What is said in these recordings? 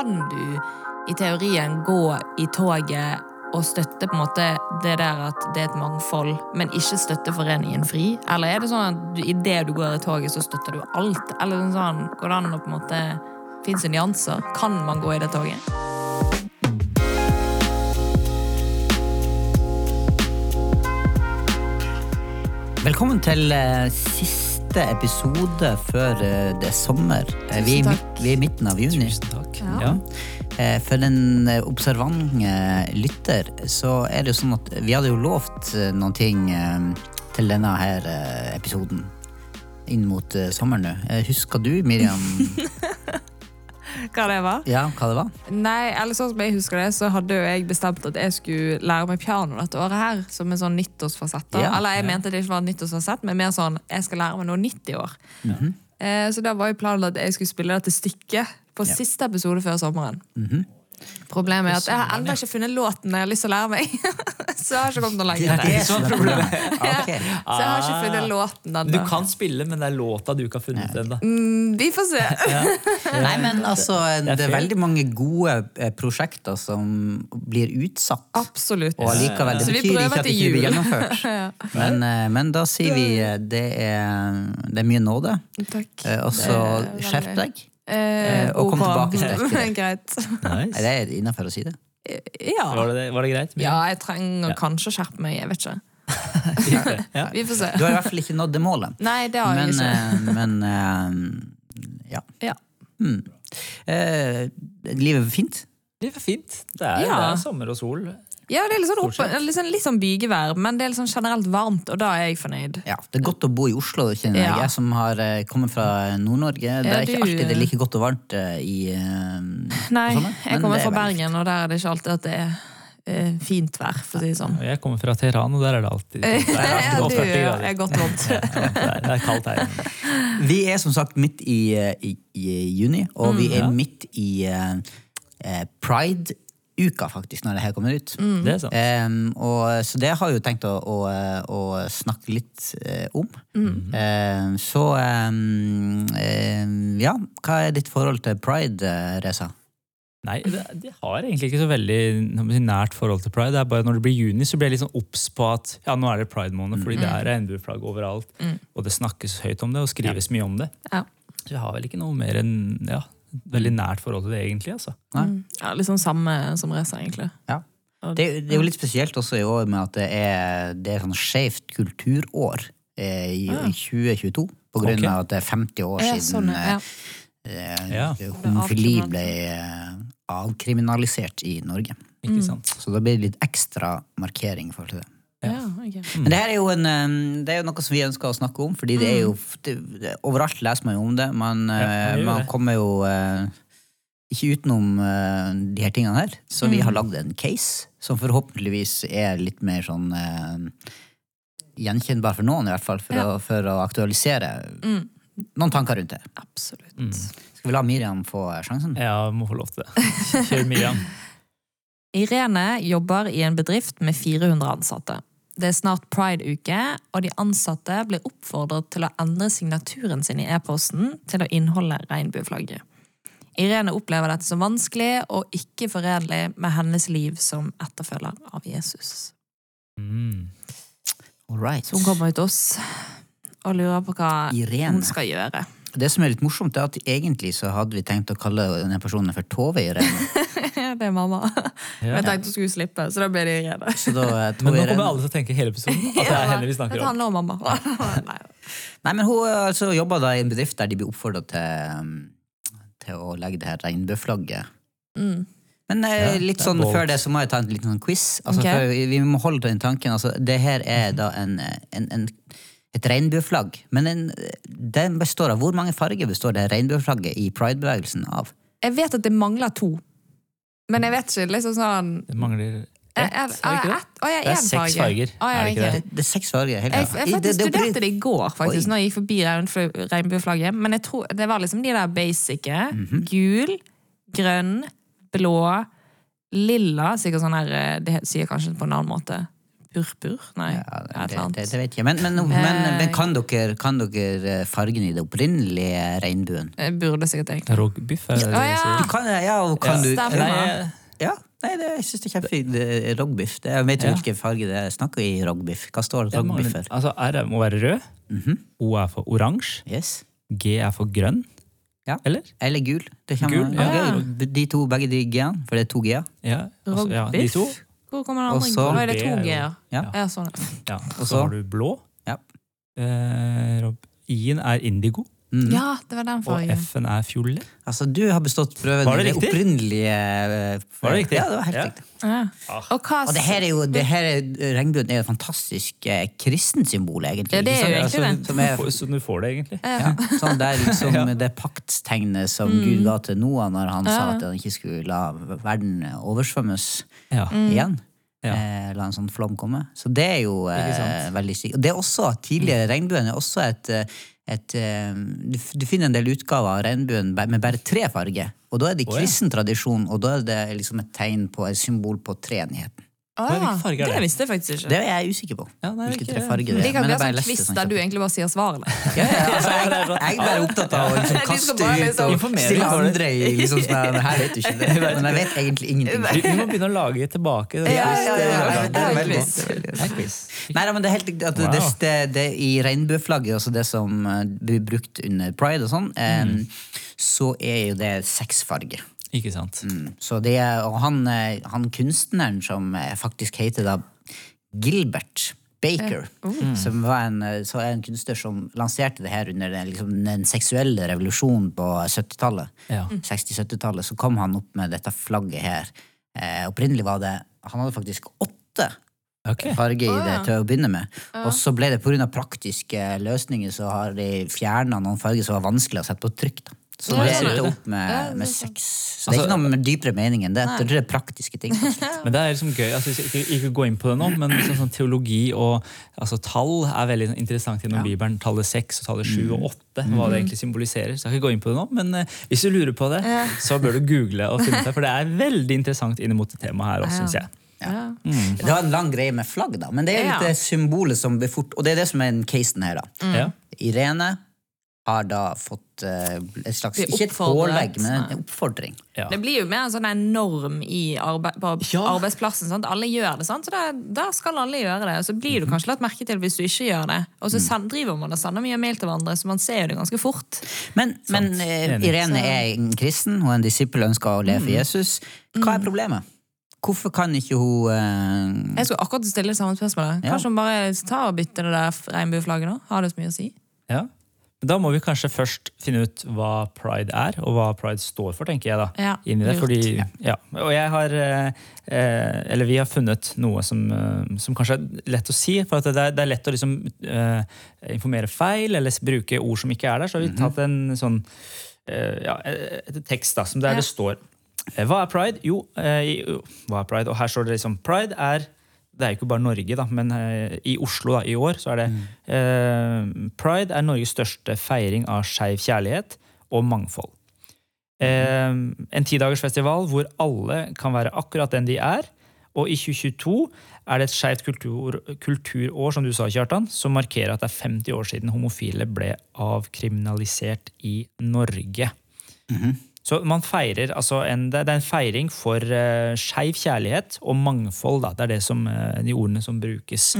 kan du i teorien gå i toget og støtte på en måte det der at det er et mangfold, men ikke støtte Foreningen FRI? Eller er det sånn at du, idet du går i toget, så støtter du alt? Eller sånn, går det an å på en måte Fins det nyanser? Kan man gå i det toget? Velkommen til eh, siste episode før eh, det er sommer. Eh, vi, er midt, vi er i midten av juni. Tusen takk. Ja. Eh, For den eh, observante lytter, så er det jo sånn at vi hadde jo lovt eh, noen ting eh, til denne her eh, episoden inn mot eh, sommeren nå. Eh, Husker du, Miriam, Hva det var? ja, hva det var? Nei, eller sånn som jeg husker det, så hadde jo jeg bestemt at jeg skulle lære meg piano dette året her, som en sånn nyttårsfasett. Ja, eller jeg ja. mente det ikke var en nyttårsfasett, men mer sånn jeg skal lære meg noe nytt i år. Mhm. eh, så da var jo planen at jeg skulle spille dette stykket på Ja. siste episode før sommeren. Mhm. Problemet er at jeg har ennå ikke funnet låten jeg har lyst til å lære meg. så jeg har ikke kommet noe lenger. Det er sånn problemet. Ok. Så jeg har ikke funnet låten Du kan spille, men det er låta du ikke har funnet ennå. Mm, vi får se. Nei, men altså, det er veldig mange gode eh, prosjekter som blir utsatt. Absolutt. Og likevel, det betyr ikke at det ikke blir gjennomført. Men, eh, men da sier vi eh, det er, det er mye nåde. Takk. Og så er skjerp deg. Eh, og kom ok. tilbake. Greit. Er det innafor å si det? Ja. Var, det, var det greit? ja, jeg trenger Ja. kanskje å skjerpe meg. Jeg vet ikke. Ja. Vi får se. Du har i hvert fall ikke nådd det målet. Nei, det har jeg ikke. eh, men eh, ja. Ja. Hmm. Eh, livet er fint? Livet var fint. Det er, Ja. det er sommer og sol. Ja, det er litt sånn, opp, litt sånn, litt sånn bygevær, men det er sånn generelt varmt, og da er jeg fornøyd. Ja, Det er godt å bo i Oslo, kjenner jeg. Ja. Jeg som har eh, kommet fra Nord-Norge. Det Ja, er ikke alltid det er like godt og varmt eh, i eh, Nei, på sommeren, jeg men kommer det er fra veldig Bergen, og der er det ikke alltid at det er eh, fint vær, for å si det sånn. Og Jeg kommer fra Teheran, og der er det alltid det er det du 40 grader. er godt vant. Ja, det, er, det er kaldt her. Vi er som sagt midt i, eh, i, i juni, og vi er Ja. midt i eh, eh, Pride-uka, faktisk, når det her kommer ut. Mm. Det er sant. Um, og, så det har jeg jo tenkt å, å, å snakke litt uh, om. Mm. Em, så um, em, ja, hva er ditt forhold til pride, Reza? Nei, det, de har egentlig ikke så veldig nært forhold til pride. Det er bare Når det blir juni, så blir jeg litt sånn obs på at ja, nå er det pride-måned, fordi det er regnbueflagg overalt. Mm. Og det snakkes høyt om det, og skrives mye om det. Ja. Så jeg har vel ikke noe mer enn ja, veldig nært forhold til det, egentlig. altså. Mm. Ja, litt sånn samme som racer, egentlig. Ja. Det, det er jo litt spesielt også i år med at det er, det er sånn skjevt kulturår eh, i, ja. i 2022. På grunn okay. av at det er 50 år Ja, siden sånn, ja. eh, Ja. eh, homofili ble eh, avkriminalisert i Norge. Ikke Mm. sant? Så da blir det litt ekstra markering i forhold til det. Ja, ok. Men det her er jo, en, det er jo noe som vi ønsker å snakke om, fordi det er jo det, Overalt leser man jo om det. Man, Ja, eh, man man det. kommer jo eh, ikke utenom uh, de her tingene her. Så vi har lagd en case som forhåpentligvis er litt mer sånn uh, gjenkjennbar for noen, i hvert fall, for, Ja. å, for å aktualisere Mm. noen tanker rundt det. Absolutt. Mm. Skal vi la Miriam få sjansen? Jeg må få lov til det. Kjør Miriam. Irene jobber i en bedrift med 400 ansatte. Det er snart pride-uke, og de ansatte blir oppfordret til å endre signaturen sin i e-posten til å inneholde regnbueflagget. Irene opplever dette som vanskelig og ikke foredelig med hennes liv som etterfølger av Jesus. Mm. All right. Så hun kommer ut til oss og lurer på hva Irene. hun skal gjøre. Det som er litt morsomt, er at egentlig så hadde vi tenkt å kalle denne personen for Tove Irene. det er mamma. Ja. Jeg tenkte hun skulle slippe, så da ble de redde. Så da, eh, Men nå kommer alle til å tenke hele episoden at det er henne vi snakker Det om. handler om mamma. Nei. Nei, men hun altså, jobber da i en bedrift der de blir oppfordra til, um, til å legge det her regnbueflagget. Mm. Men eh, Ja, litt sånn før det så må jeg ta en liten sånn quiz. Altså, okay. vi, vi må holde til den tanken. Altså, det her er da en, en, en, et regnbueflagg. Men en, den består av Hvor mange farger består det regnbueflagget i pridebevegelsen av? Jeg vet at det mangler to. Men jeg vet ikke. liksom sånn Det mangler Er- ett, er- det ikke det? Å, Det er seks farger, Å, er det ikke det? Det, det er seks farger. Helt, Jeg, jeg I- faktisk studerte det i går, faktisk, Oi. når jeg gikk forbi regnbueflagget. Men jeg tror, det var liksom de der basice. Mhm. Gul, grønn, blå, lilla. Sikkert sånn her, eh, Det sier kanskje på en annen måte. Purpur? Nei, Ja, et det, eller det, annet. det vet jeg. Men, men, men, men kan, dere, kan dere fargen i det opprinnelige regnbuen? Jeg burde sikkert egentlig Rogbiff? er Å, jeg ja. Du kan, ja, og kan Ja. du Stemmer. Nei, Ja, nei, det, jeg syns det er kjempefint. Det- Jeg vet jo Ja. hvilken farge det er. Snakker i rogbiff. Hva står det mange- for? altså R må være rød, Mhm. O er for oransje, Yes. G er for grønn. Ja. Eller? Eller gul. Det kommer, Gul, ja. ja. De to, begge de g-ene, for det er to g-er. Ja, altså, ja, de to. Hvor kommer den andre inn? så- Å, er det G-er? Ja. Ja, sånn. Ja. Og så? har du blå. Ja. Eh, Rob- I-en er indigo, Mm. ja, det var den og fargen. F-en er fiolett. Altså, du har bestått prøven Var det riktig? riktig? opprinnelige eh, Var det riktig? Ja, det var helt Ja. riktig. Ja. Ah. Og hva Og det her er jo, det her er, regnbuen er jo et fantastisk eh, kristensymbol, egentlig. Ja, det er jo egentlig så, det. Som er- så du får det, egentlig. Ja, sånn det er liksom Ja. det paktstegnet som Gud ga til Noah når han sa at han ikke skulle la verden oversvømmes Ja. igjen. Ja. Eh, la en sånn flom komme. Så det er jo eh, veldig sykt. Og det er også, tidligere regnbuen er også et, eh, et eh, du, du finner en del utgaver av regnbuen med bare tre farger. Og da er det kristen tradisjon, og da er det liksom et tegn på et symbol på treenigheten. Farge er Det det? visste jeg faktisk ikke. Det er jeg usikker på. Ja, nei, hvilke tre det. farger det Det er. kan Men bli en sånn quiz der du egentlig bare sier svarene. Ja, ja, altså, jeg, jeg er bare opptatt av å liksom kaste ut liksom- og stille det? andre i liksom sånn her, vet du ikke det. Men jeg vet egentlig ingenting. Du, du må begynne å lage tilbake. det. Ja, ja, ja, Det er- veldig quiz. Det. Det. Nei, men det er helt at det, det, det, I regnbueflagget, altså det som eh, blir brukt under pride og sånn, Mm. så er jo det seks farger. Ikke sant. Mm. Så det og han, eh, han kunstneren som eh, faktisk heter da Gilbert Baker, som var en, eh, så er en kunstner som lanserte det her under den, liksom, den seksuelle revolusjonen på 70-tallet. Ja. 60-70-tallet, så kom han opp med dette flagget her. Eh, opprinnelig var det Han hadde faktisk åtte okay. farger i det til å begynne med. Og så ble det pga. praktiske løsninger så har de fjerna noen farger som var vanskelig å sette på trykk. da. Så Ja, det sånn er endte opp med, Ja, det med sex. Så det er ikke noe med dypere mening enn det. Det er praktiske ting. Men det er liksom gøy, altså, ikke, ikke gå inn på det nå, men sånn, sånn teologi og altså, tall er veldig interessant gjennom Ja. Mm. Bibelen. Tallet seks og tallet sju og åtte, hva det egentlig symboliserer. Så jeg skal ikke gå inn på det nå, men uh, hvis du lurer på det, så bør du google og finne ut det, for det er veldig interessant inn mot det temaet her Ja. syns jeg. Ja. Det var en lang greie med flagg, da. Men det er litt det symbolet som blir fort Og det er det som er den casen her, da. Mm. Irene har da fått eh, et slags Ikke et pålegg, men en oppfordring. Ja. Det blir jo mer en sånn norm i arbe på Ja. arbeidsplassen. Sant? Alle gjør det, sant? så da, da skal alle gjøre det. Så blir du kanskje lagt merke til hvis du ikke gjør det. Og så send, driver man og sender mye mail til hverandre, så man ser jo det ganske fort. Men, men uh, Irene er en kristen, hun er en disippel og ønsker å leve Mm. for Jesus. Hva er problemet? Hvorfor kan ikke hun uh... Jeg skulle akkurat stille det samme spørsmålet. Ja. Kanskje hun bare tar og bytter det der regnbueflagget? nå? Har det så mye å si? Ja. Da må vi kanskje først finne ut hva pride er, og hva pride står for, tenker jeg. da. Ja, Inn i det, fordi, ja. Og jeg har, eh, eh, eller vi har funnet noe som, eh, som kanskje er lett å si. For at det, er, det er lett å liksom, eh, informere feil eller bruke ord som ikke er der. Så har vi tatt en sånn eh, ja, et tekst da, som der Ja. det står Hva er pride? Jo, eh, jo, hva er pride? Og her står det liksom Pride er det er jo ikke bare Norge, da, men eh, i Oslo da, i år så er det eh, Pride er Norges største feiring av skeiv kjærlighet og mangfold. Eh, en tidagersfestival hvor alle kan være akkurat den de er. Og i 2022 er det et skeivt kultur, kulturår, som du sa, Kjartan, som markerer at det er 50 år siden homofile ble avkriminalisert i Norge. Så man feirer, altså en, det er en feiring for uh, skeiv kjærlighet og mangfold. Da. Det er det som, eh, de ordene som brukes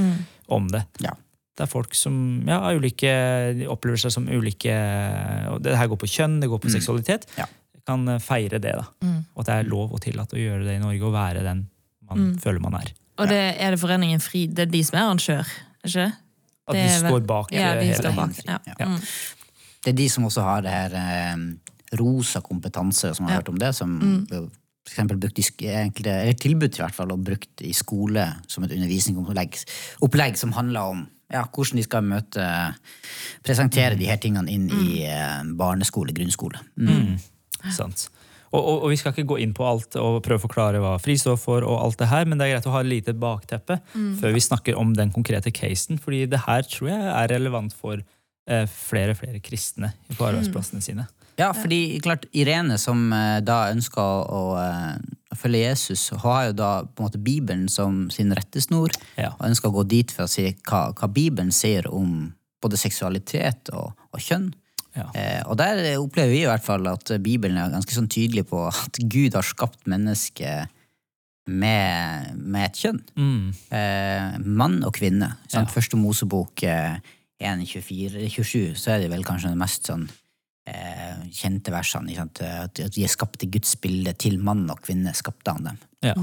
om det. Ja. Det er folk som ja, har ulike, de opplever seg som ulike og Det her går på kjønn, det går på seksualitet. Ja. Kan eh, feire det. da. Og at det er lov og tillatt å gjøre det i Norge og være den man føler man er. Og det er det Foreningen Fri, det er de som er arrangør? ikke? At Det de står bak Ja, de hele står bak. Ja. ja. Ja. Mm. Det er de som også har det her eh, rosa kompetanse, som har Ja. hørt om det, som Mm. for brukt i enkelte, eller tilbudt i hvert fall, og brukt i skole som et undervisningsopplegg opplegg som handler om ja, hvordan de skal møte Presentere de her tingene inn i eh, barneskole, grunnskole. Mm. Sant. Og, og, og vi skal ikke gå inn på alt og prøve å forklare hva FRI står for, og alt det her, men det er greit å ha et lite bakteppe før vi snakker om den konkrete casen. fordi det her tror jeg er relevant for eh, flere og flere kristne på arbeidsplassene sine. Ja, fordi klart Irene, som eh, da ønsker å, å, eh, følge Jesus, har jo da på en måte Bibelen som sin rettesnor, Ja. og ønsker å gå dit for å si hva, hva Bibelen sier om både seksualitet og, og kjønn. Ja. Eh, og der opplever vi i hvert fall at Bibelen er ganske sånn tydelig på at Gud har skapt mennesket med, med et kjønn. Mm. Eh, mann og kvinne. Sant? Ja. Første Mosebok eh, 1.24-27, så er det vel kanskje den mest sånn eh, kjente versene. Ikke sant? At at de er skapt i Guds bilde. Til mann og kvinne skapte han dem. Ja.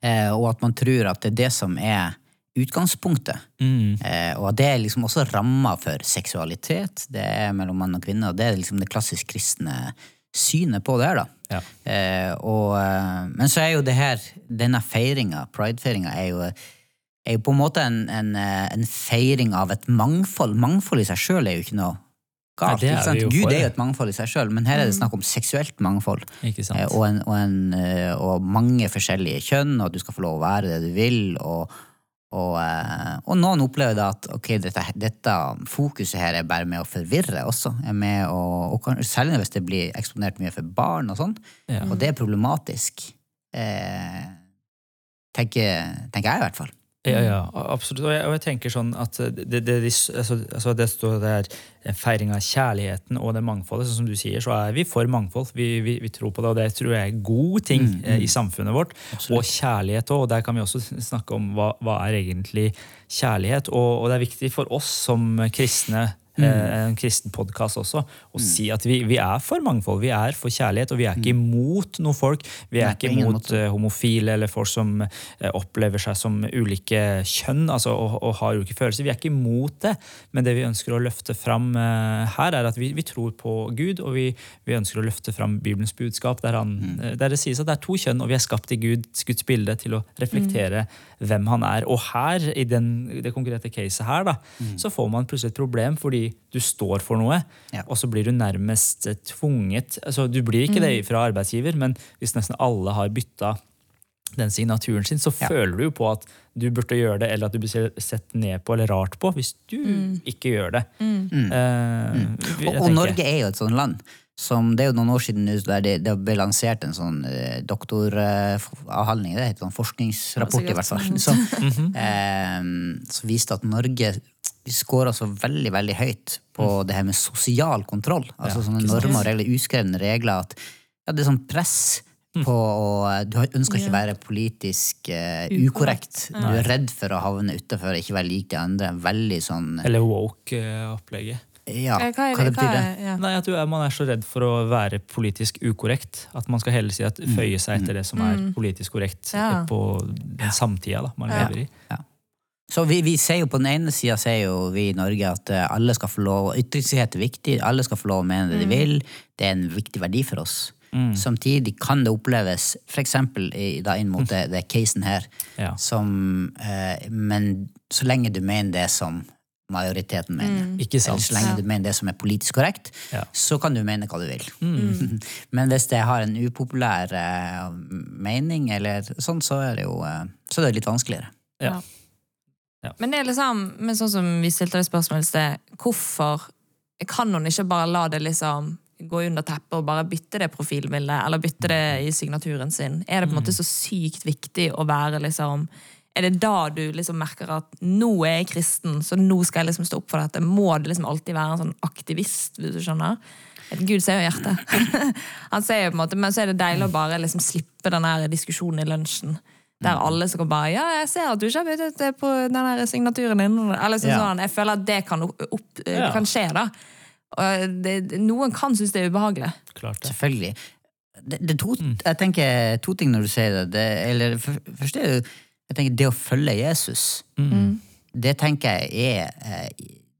Eh, og at man tror at det er det som er utgangspunktet. Mm. Eh, og at det er liksom også ramma for seksualitet. Det er mellom mann og kvinne, og det er liksom det klassisk kristne synet på det her, da. Ja. Eh, og, eh, men så er jo det her, denne feiringa, pridefeiringa, er jo, er jo på en måte en, en, eh, en feiring av et mangfold. Mangfold i seg sjøl er jo ikke noe galt. Det er Gud for, er jo et mangfold i seg sjøl, men her er det snakk om seksuelt mangfold. Eh, og, en, og, en, eh, og mange forskjellige kjønn, og at du skal få lov å være det du vil. Og, og, eh, og noen opplever da at okay, dette, dette fokuset her er bare med å forvirre også. Med å, særlig hvis det blir eksponert mye for barn og sånn. Ja. Og det er problematisk. Eh, tenker, tenker jeg i hvert fall. Ja, ja, absolutt. Og jeg, og jeg tenker sånn at det, det, altså, altså det står der feiring av kjærligheten og det mangfoldet. Sånn som du sier, så er vi for mangfold. Vi, vi, vi tror på det, og det tror jeg er god ting eh, i samfunnet vårt. Og kjærlighet òg. Og der kan vi også snakke om hva, hva er egentlig kjærlighet. Og, og det er viktig for oss som kristne eh, en kristen podkast også, å si at vi, vi er for mangfold, vi er for kjærlighet, og vi er ikke imot noen folk. Vi er Nei, ikke imot eh, homofile eller folk som eh, opplever seg som ulike kjønn altså, og, og har ulike følelser. Vi er ikke imot det, men det vi ønsker å løfte fram her, er at vi, vi tror på Gud, og vi, vi ønsker å løfte fram Bibelens budskap, der, han, mm. der det sies at det er to kjønn, og vi er skapt i Guds, Guds bilde til å reflektere hvem han er. Og her, i den, det konkrete caset her, da, så får man plutselig et problem fordi du står for noe, Ja. og så blir du nærmest tvunget altså Du blir ikke det fra arbeidsgiver, men hvis nesten alle har bytta den signaturen sin, så Ja. føler du jo på at du burde gjøre det, eller at du blir sett ned på eller rart på hvis du ikke gjør det. Eh, jeg Og, og Norge er jo et sånt land. Som, det er jo noen år siden der det, det ble lansert en sånn eh, doktoravhandling, det heter sånn forskningsrapport i hvert fall, som, eh, som viste at Norge vi scora så veldig veldig høyt på det her med sosial kontroll. Altså Ja, sånne normer og regler, uskrevne regler. at ja, Det er sånn press på å Du ønsker ikke å være politisk uh, ukorrekt. Du er redd for å havne utafor, ikke være lik de andre. Veldig sånn Eller woke-opplegget. Ja, Eh, hva det betyr det? ja. Nei, at du er, Man er så redd for å være politisk ukorrekt at man skal hele tida føye seg etter det som er politisk korrekt Ja. eh, på den samtida da, man lever i. Så vi, vi ser jo på den ene sida sier jo vi i Norge at eh, alle skal få lov Ytringsfrihet er viktig, alle skal få lov å mene det de vil. Det er en viktig verdi for oss. Samtidig kan det oppleves, f.eks. da inn mot det, det casen her, Ja. som eh, Men så lenge du mener det som majoriteten mener, Ikke sant? eller så lenge Ja. du mener det som er politisk korrekt, Ja. så kan du mene hva du vil. Men hvis det har en upopulær eh, mening, eller sånn, så er det jo eh, så er det litt vanskeligere. Ja. Men det er liksom, men sånn som vi stilte det spørsmålet i sted, hvorfor kan hun ikke bare la det liksom gå under teppet og bare bytte det profilbildet, eller bytte det i signaturen sin? Er det på en måte så sykt viktig å være liksom Er det da du liksom merker at nå er jeg kristen, så nå skal jeg liksom stå opp for dette? Må du liksom alltid være en sånn aktivist, hvis du skjønner? Gud ser jo hjertet. Han ser jo på en måte, Men så er det deilig å bare liksom slippe den diskusjonen i lunsjen. Der alle som bare Ja, jeg ser at du ikke har byttet det på den her signaturen din. Eller sånn, Ja. sånn. Jeg føler at det kan, opp, det Ja. kan skje, da. Og det, noen kan synes det er ubehagelig. Klart det. Selvfølgelig. Det, det to, Jeg tenker to ting når du sier det. det eller Først er det jo jeg tenker det å følge Jesus. Det tenker jeg er eh,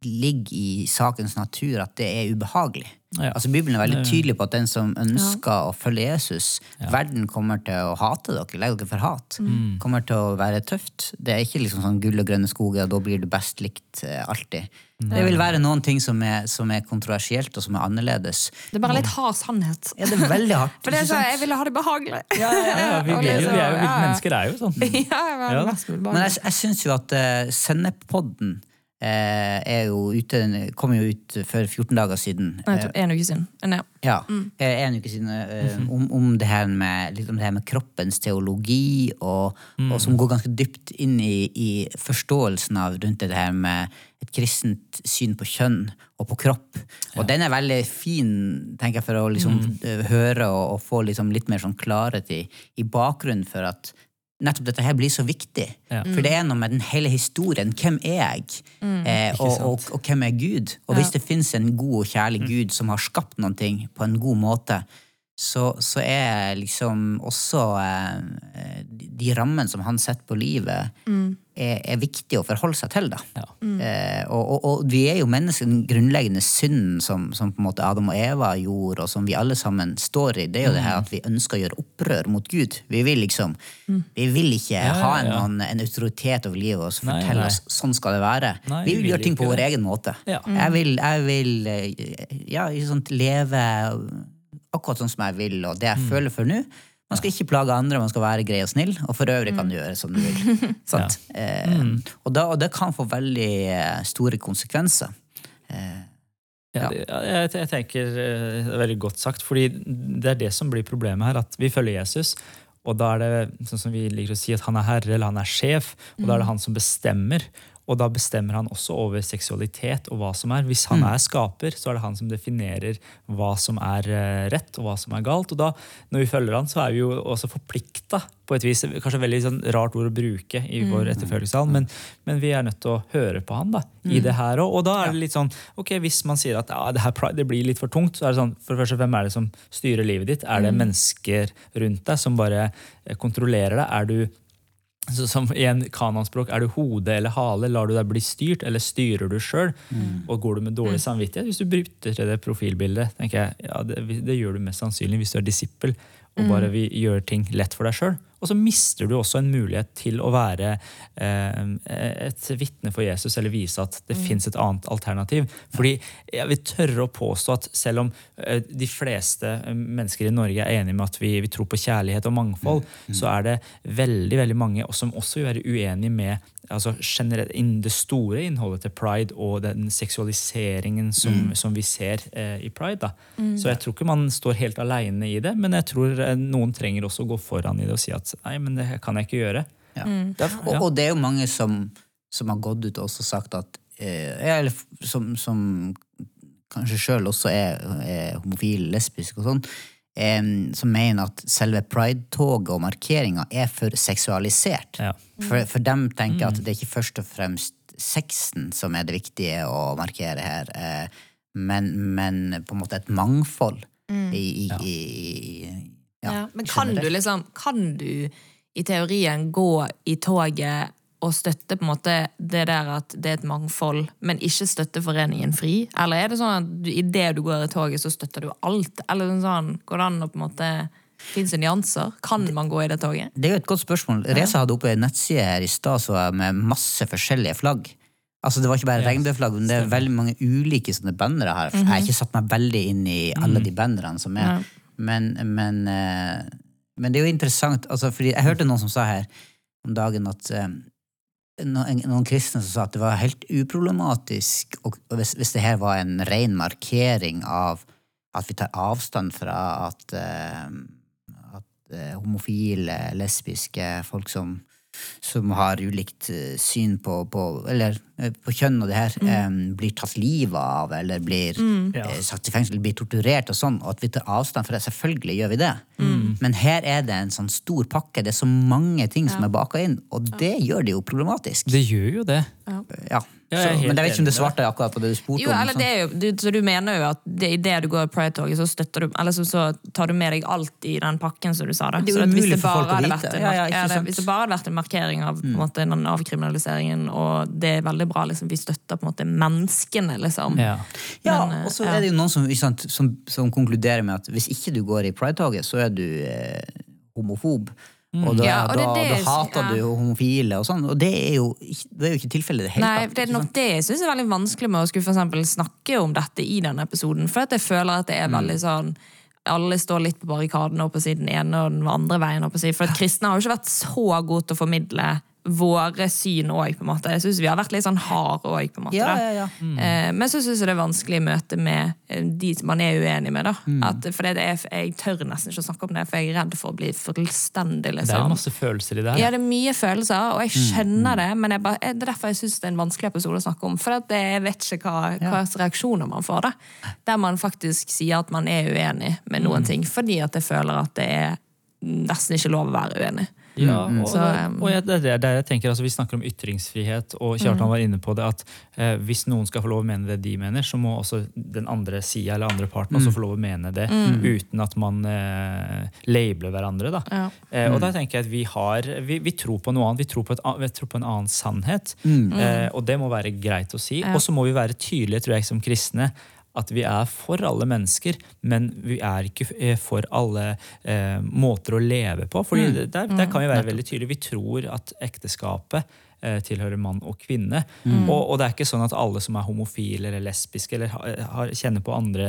ligger i sakens natur at det er ubehagelig. Ja. Altså Bibelen er veldig tydelig på at den som ønsker å følge Jesus, verden kommer til å hate dere, legg dere for hat. Kommer til å være tøft. Det er ikke liksom sånn gull og grønne skoger, da blir du best likt alltid. alltid. Det vil være noen ting som er, som er kontroversielt og som er annerledes. Det er bare litt hard sannhet. Ja, det er veldig hardt. For det er så, jeg ville ha det behagelig. Ja, ja, ja, vi, Og jo, liksom, vi er jo, ja, ja. Mennesker er jo sånn. ja, jeg vil Ja det Men jeg, jeg syns jo at uh, eh, er jo ute, kom jo ut for 14 dager siden. Nei, en uke siden. Ja. Ja, eh, en uke siden eh, om, om, det her med, litt om det her med kroppens teologi, og, og som går ganske dypt inn i, i forståelsen av rundt det her med et kristent syn på kjønn og på kropp. Og den er veldig fin tenker jeg, for å liksom, mm. høre og, og få liksom litt mer sånn klarhet i, i bakgrunnen for at nettopp dette her blir så viktig. Ja. For det er noe med den hele historien. Hvem er jeg? Eh, og, og, og hvem er Gud? Og hvis det fins en god og kjærlig Gud som har skapt noen ting på en god måte, så, så er liksom også eh, de, rammene som han setter på livet, er, er viktig å forholde seg til. da. Ja. Eh, og, og, og vi er jo mennesker, den grunnleggende synden som, som på en måte Adam og Eva gjorde, og som vi alle sammen står i, det er jo det her at vi ønsker å gjøre opprør mot Gud. Vi vil liksom, vi vil ikke Ja, ha en, ja. en, en autoritet over livet og fortelle oss sånn skal det være. Nei, vi vi vil vil gjøre ting på vår det. egen måte. Ja. Jeg vil, jeg vil eh, ja, sånt, leve akkurat sånn som jeg vil, og det jeg føler for nå. Man skal ikke plage andre, man skal være grei og snill, og for øvrig kan du gjøre som du vil. ja. Eh, og, da, og det kan få veldig eh, store konsekvenser. Eh, Ja, jeg, jeg tenker det er veldig godt sagt, fordi det er det som blir problemet her. At vi følger Jesus, og da er det sånn som vi liker å si at han er herre eller han er sjef, og da er det han som bestemmer. Og da bestemmer han også over seksualitet og hva som er. Hvis han er skaper, så er det han som definerer hva som er eh, rett og hva som er galt. Og da, når vi følger han, så er vi jo også forplikta på et vis. Kanskje et veldig sånn rart ord å bruke i vår etterfølgelse men, men vi er nødt til å høre på han da, i det her òg. Og da er det litt sånn ok, hvis man sier at ja, det her det blir litt for tungt, så er det sånn for det første, hvem er det som styrer livet ditt? Er det mennesker rundt deg som bare eh, kontrollerer deg? Er du så som I en kanonspråk, er du hode eller hale? Lar du deg bli styrt, eller styrer du sjøl? Og går du med dårlig samvittighet? Hvis du bryter til det profilbildet, tenker jeg, ja, det, det gjør du mest sannsynlig hvis du er disippel og bare vil gjøre ting lett for deg sjøl. Og så mister du også en mulighet til å være eh, et vitne for Jesus, eller vise at det fins et annet alternativ. Fordi jeg vil tørre å påstå at selv om eh, de fleste eh, mennesker i Norge er enige med at vi, vi tror på kjærlighet og mangfold, så er det veldig veldig mange som også vil være uenige med altså generelt, innen det store innholdet til pride og den seksualiseringen som, som vi ser eh, i pride. Da. Så jeg tror ikke man står helt aleine i det, men jeg tror eh, noen trenger også å gå foran i det og si at nei, men det kan jeg ikke gjøre. Ja. Og, og det er jo mange som, som har gått ut og også sagt at eh, Eller som, som kanskje sjøl også er, er homofil, lesbisk og sånn, eh, som mener at selve pride-toget og markeringa er for seksualisert. Ja. For, for dem tenker at det er ikke først og fremst sexen som er det viktige å markere her, eh, men, men på en måte et mangfold i, i, i, i Ja, men kan du liksom Kan du i teorien gå i toget og støtte på en måte det der at det er et mangfold, men ikke støtte Foreningen FRI? Eller er det sånn at i det du går i toget, så støtter du alt? Eller sånn, går det an å på en måte Fins det nyanser? Kan man gå i det toget? Det er jo et godt spørsmål. Reza hadde oppe en nettside her i stad med masse forskjellige flagg. Altså Det var ikke bare yes. regnbueflagg, men det er veldig mange ulike sånne bannere her. Jeg har ikke satt meg veldig inn i alle de bannerne som er. Ja. Men, men, eh, men det er jo interessant, altså, fordi jeg hørte noen som sa her om dagen at eh, noen kristne som sa at det var helt uproblematisk hvis, hvis det her var en ren markering av at vi tar avstand fra at, eh, at eh, homofile, lesbiske, folk som, som har ulikt eh, syn på, på, eller, eh, på kjønn og det her, eh, blir tatt livet av, eller blir mm. eh, satt i fengsel, blir torturert og sånn, og at vi tar avstand fra det. Selvfølgelig gjør vi det. Men her er det en sånn stor pakke, det er så mange ting som er baka inn, og det gjør det jo problematisk. Det gjør jo det. Ja. Ja, Så, er helt men jeg vet ikke om det svarte akkurat på det du spurte Jo, om. eller det jo, du, så du mener jo at det, i det du går Pride-toget, så støtter du Eller så, så tar du med deg alt i den pakken, som du sa. Da. Det er jo Så at hvis umulig det for folk bare å hadde vite. vært en Ja, ja, ja, det- Hvis det bare hadde vært en markering av på en måte, den avkriminaliseringen, og det er veldig bra, liksom, vi støtter på en måte menneskene, liksom. Ja. Ja, Men, og så ja. er det jo noen som, sant, som, som konkluderer med at hvis ikke du går i Pride-toget, så er du eh, homofob. Og da, Ja, og det da, det da hater ja. du homofile og sånn, og det er jo det er jo ikke tilfellet i det hele Nei, tatt. det er nok det jeg syns er veldig vanskelig med å skulle for eksempel snakke om dette i denne episoden. For at jeg føler at det er Mm. veldig sånn alle står litt på barrikadene oppe på siden ene og den andre veien. oppe på siden. For at kristne har jo ikke vært så gode til å formidle våre syn òg, på en måte. Jeg syns vi har vært litt sånn harde òg, på en måte. Ja, ja, ja. Mm. Men så syns jeg det er vanskelig i møte med eh, de som man er uenig med. da. Mm. At, for det er, jeg tør nesten ikke å snakke om det, for jeg er redd for å bli fullstendig Det er liksom. masse følelser i det Ja, det er mye følelser, og jeg skjønner det, men jeg bare, det er derfor jeg syns det er en vanskelig episode å snakke om. For at jeg vet ikke hva, hva reaksjoner man får, da. Der man faktisk sier at man er uenig med noen ting, fordi at jeg føler at det er nesten ikke lov å være uenig. Ja, og, Så, det, um, og jeg, det er der jeg tenker, altså Vi snakker om ytringsfrihet, og Kjartan var inne på det at eh, hvis noen skal få lov å mene det de mener, så må også den andre sida eller andre parten også få lov å mene det, uten at man eh, labeler hverandre. da. Ja. Eh, og da tenker jeg at vi har, vi, vi tror på noe annet, vi tror på, et, vi tror på en annen sannhet. Eh, og det må være greit å si. Ja. Og så må vi være tydelige, tror jeg, som kristne. At vi er for alle mennesker, men vi er ikke eh, for alle eh, måter å leve på. Fordi Mm. der, der kan vi være veldig tydelige. Vi tror at ekteskapet eh, tilhører mann og kvinne. Mm. Og, og det er ikke sånn at alle som er homofile eller lesbiske eller har, kjenner på andre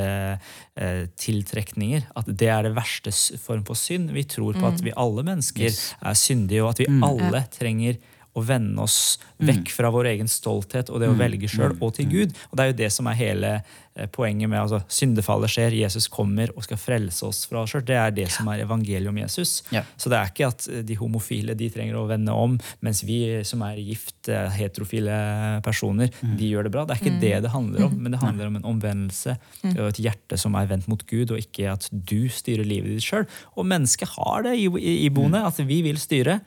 eh, tiltrekninger, at det er det verste form for synd. Vi tror på at Mm. vi alle mennesker er syndige, og at vi alle trenger å vende oss vekk fra vår egen stolthet og det å velge sjøl, og til Gud. Og Det er jo det som er hele eh, poenget med altså, syndefallet skjer, Jesus kommer og skal frelse oss fra oss sjøl. Det er det som er evangeliet om Jesus. Ja. Så det er ikke at eh, de homofile de trenger å vende om, mens vi som er gift, eh, heterofile personer, de gjør det bra. Det er ikke det det handler om, men det handler om en omvendelse og et hjerte som er vendt mot Gud, og ikke at du styrer livet ditt sjøl. Og mennesket har det iboende, at vi vil styre.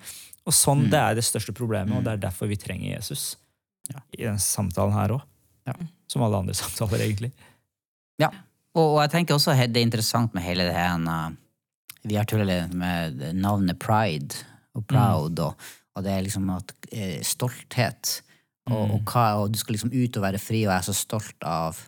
Og sånn, Det er det største problemet, og det er derfor vi trenger Jesus. I denne samtalen her òg. Ja. Som alle andre samtaler, egentlig. Ja, og, og jeg tenker også det er interessant med hele det her Vi har tullet med navnet Pride og Proud, og, og det er liksom at eh, stolthet. Og, og, hva, og du skal liksom ut og være fri, og jeg er så stolt av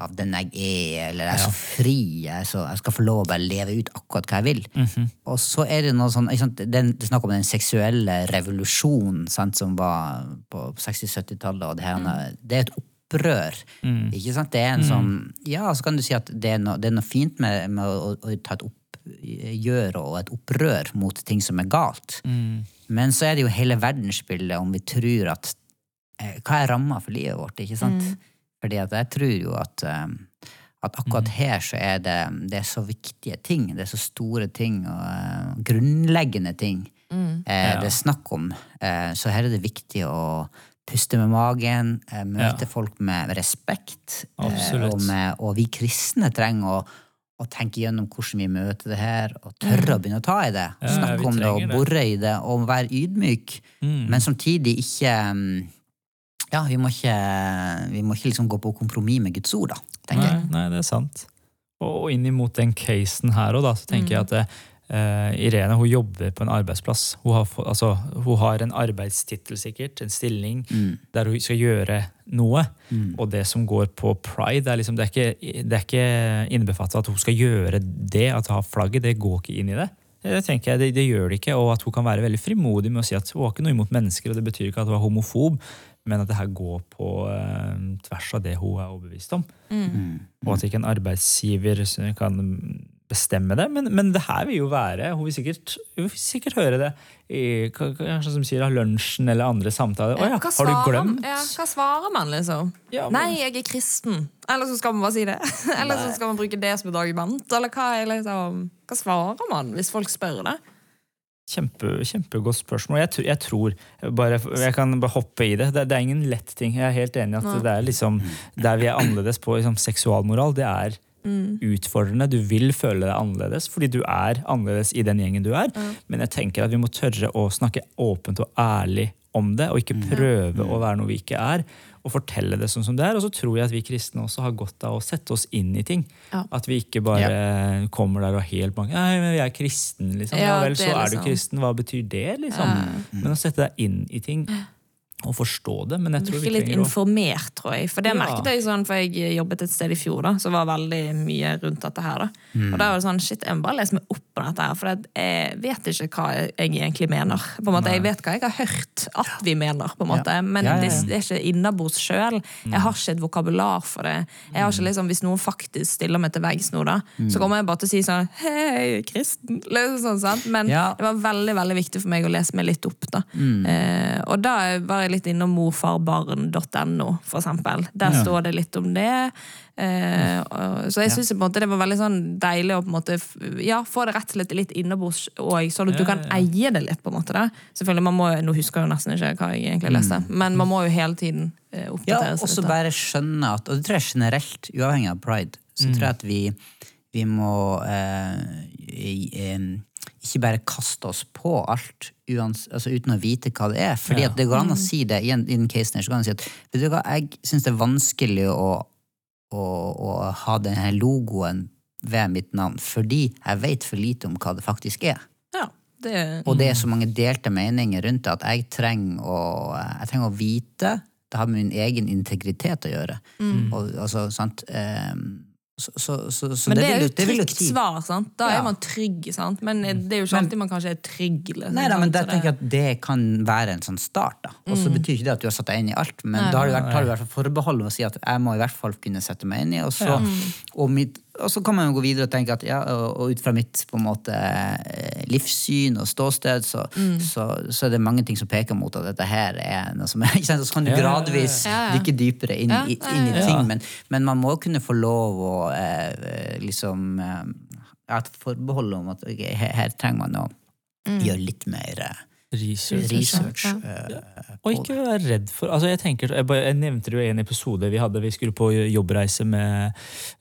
av den jeg er, eller jeg er Ja. så fri, jeg, er så, jeg skal få lov å bare leve ut akkurat hva jeg vil. Mhm. Og så er det noe sånn, ikke sant, den, Det er snakk om den seksuelle revolusjonen sant, som var på 60-70-tallet. og Det, her, det er et opprør. Mm. Ikke sant? Det er en sånn, ja, så kan du si at det er noe, det er noe fint med, med å, å ta et oppgjør og et opprør mot ting som er galt. Mm. Men så er det jo hele verdensbildet om vi tror at eh, Hva er ramma for livet vårt? ikke sant? Fordi at jeg tror jo at, eh, at akkurat her så er det, det er så viktige ting. Det er så store ting og eh, grunnleggende ting eh, det er snakk om. Eh, så her er det viktig å puste med magen, eh, møte Ja. folk med respekt. Eh, og, med, og vi kristne trenger å, å tenke gjennom hvordan vi møter det her, og tørre å begynne å ta i det. Ja, snakke om det og bore i det, og være ydmyk. Mm. Men samtidig ikke mm, Ja, vi må ikke, vi må ikke liksom gå på kompromiss med Guds ord, da, tenker Nei, jeg. nei, det er sant. Og, og inn imot den casen her òg, så tenker jeg at eh, Irene hun jobber på en arbeidsplass. Hun har, altså, hun har en arbeidstittel, sikkert, en stilling, der hun skal gjøre noe. Og det som går på pride, det er, liksom, det er ikke, det er ikke innbefatta at hun skal gjøre det, at hun har flagget. Det går ikke inn i det. Det tenker jeg, det, det gjør det ikke, og at hun kan være veldig frimodig med å si at hun har ikke noe imot mennesker, og det betyr ikke at hun er homofob, men at det her går på eh, tvers av det hun er overbevist om. Og at ikke en arbeidsgiver kan bestemme det. Men, men det her vil jo være Hun vil sikkert, hun vil sikkert høre det i kanskje som sier, lunsjen eller andre samtaler. Å ja, har du glemt? Ja, hva svarer man, liksom? Ja, men- Nei, jeg er kristen. Eller så skal man bare si det. Eller så skal man bruke det som et argument. Eller hva, liksom, hva svarer man hvis folk spør det? Kjempe, kjempegodt spørsmål. Jeg, tror- jeg tror bare, Jeg kan bare hoppe i det. det. Det er ingen lett ting. Jeg er helt enig i at det er liksom der vi er annerledes på liksom, seksualmoral, det er utfordrende. Du vil føle deg annerledes fordi du er annerledes i den gjengen du er. Men jeg tenker at vi må tørre å snakke åpent og ærlig om det, og ikke prøve å være noe vi ikke er. Og fortelle det sånn som det er. Og så tror jeg at vi kristne også har godt av å sette oss inn i ting. Ja. At vi ikke bare kommer der og helt mange Nei, men vi er kristen, liksom. Ja, Ja, vel, så er er du liksom- kristen. Hva betyr det, liksom? Men å sette deg inn i ting. Å forstå det. Men jeg tror vi Virke litt trenger å informert, tror jeg. For det Ja. merket jeg sånn, for jeg jobbet et sted i fjor da, som var veldig mye rundt dette her. da. Og da var det sånn, shit, jeg må bare lese meg opp på dette her, for jeg vet ikke hva jeg egentlig mener. På en måte, Jeg vet hva jeg har hørt at vi mener, på en måte, men Ja, ja, ja. Det, det er ikke innabords sjøl. Jeg har ikke et vokabular for det. Jeg har ikke liksom, Hvis noen faktisk stiller meg til veggs nå, da, så kommer jeg bare til å si sånn Hei, kristen! Liksom sånn, sant? Men det var veldig veldig viktig for meg å lese meg litt opp. da. Mm. Eh, og da var jeg litt innom morfarbarn.no, for eksempel. Der Ja. står det litt om det. Eh, og, så jeg syns det var veldig sånn deilig å på en måte ja, få det rett og slett litt innabords òg, sånn at du Ja, kan ja, ja. eie det litt. på en måte da. Selvfølgelig, man må, Nå husker jeg jo nesten ikke hva jeg egentlig leste, men man må jo hele tiden eh, Mm. Oppdatere seg litt. da. bare skjønne at Og det tror jeg generelt, uavhengig av pride, så tror jeg at vi, vi må eh, i, ikke bare kaste oss på alt uans, altså uten å vite hva det er. Fordi Ja. at det går an å si det i, en, i den casen her, så kan man si at vet du hva, jeg syns det er vanskelig å, å, å ha denne logoen ved mitt navn, fordi jeg vet for lite om hva det faktisk er. Ja, det, Og det er så mange delte meninger rundt det at jeg trenger å, jeg trenger å vite. Det har med min egen integritet å gjøre. Mm. Og, altså, sant? ehm, så, så, så, men det, er jo et trygt svar, sant? Da Ja. er man trygg. sant? Men det er jo ikke alltid man kanskje er trygg. Liksom, Nei da, men Så tenker jeg at det kan være en sånn start. da. Og Mm. så betyr ikke det at du har satt deg inn i alt, men da har du, vært, du i hvert fall forbehold om å si at jeg må i hvert fall kunne sette meg inn i, og så, og mitt, og så kan man jo gå videre og tenke at ja, og, og ut fra mitt på en måte eh, livssyn og ståsted, så, Mm. så, så er det mange ting som peker mot at dette her er noe som er ikke sant? Så kan du gradvis dykke dypere inn, i, inn i ting, men, men man må kunne få lov å eh, liksom eh, ha et forbehold om at okay, her, her trenger man å gjøre litt mer eh, research. research. Ja. eh, Og ikke være redd for altså jeg, tenker, jeg, bare, jeg nevnte det jo i en episode vi hadde. Vi skulle på jobbreise med,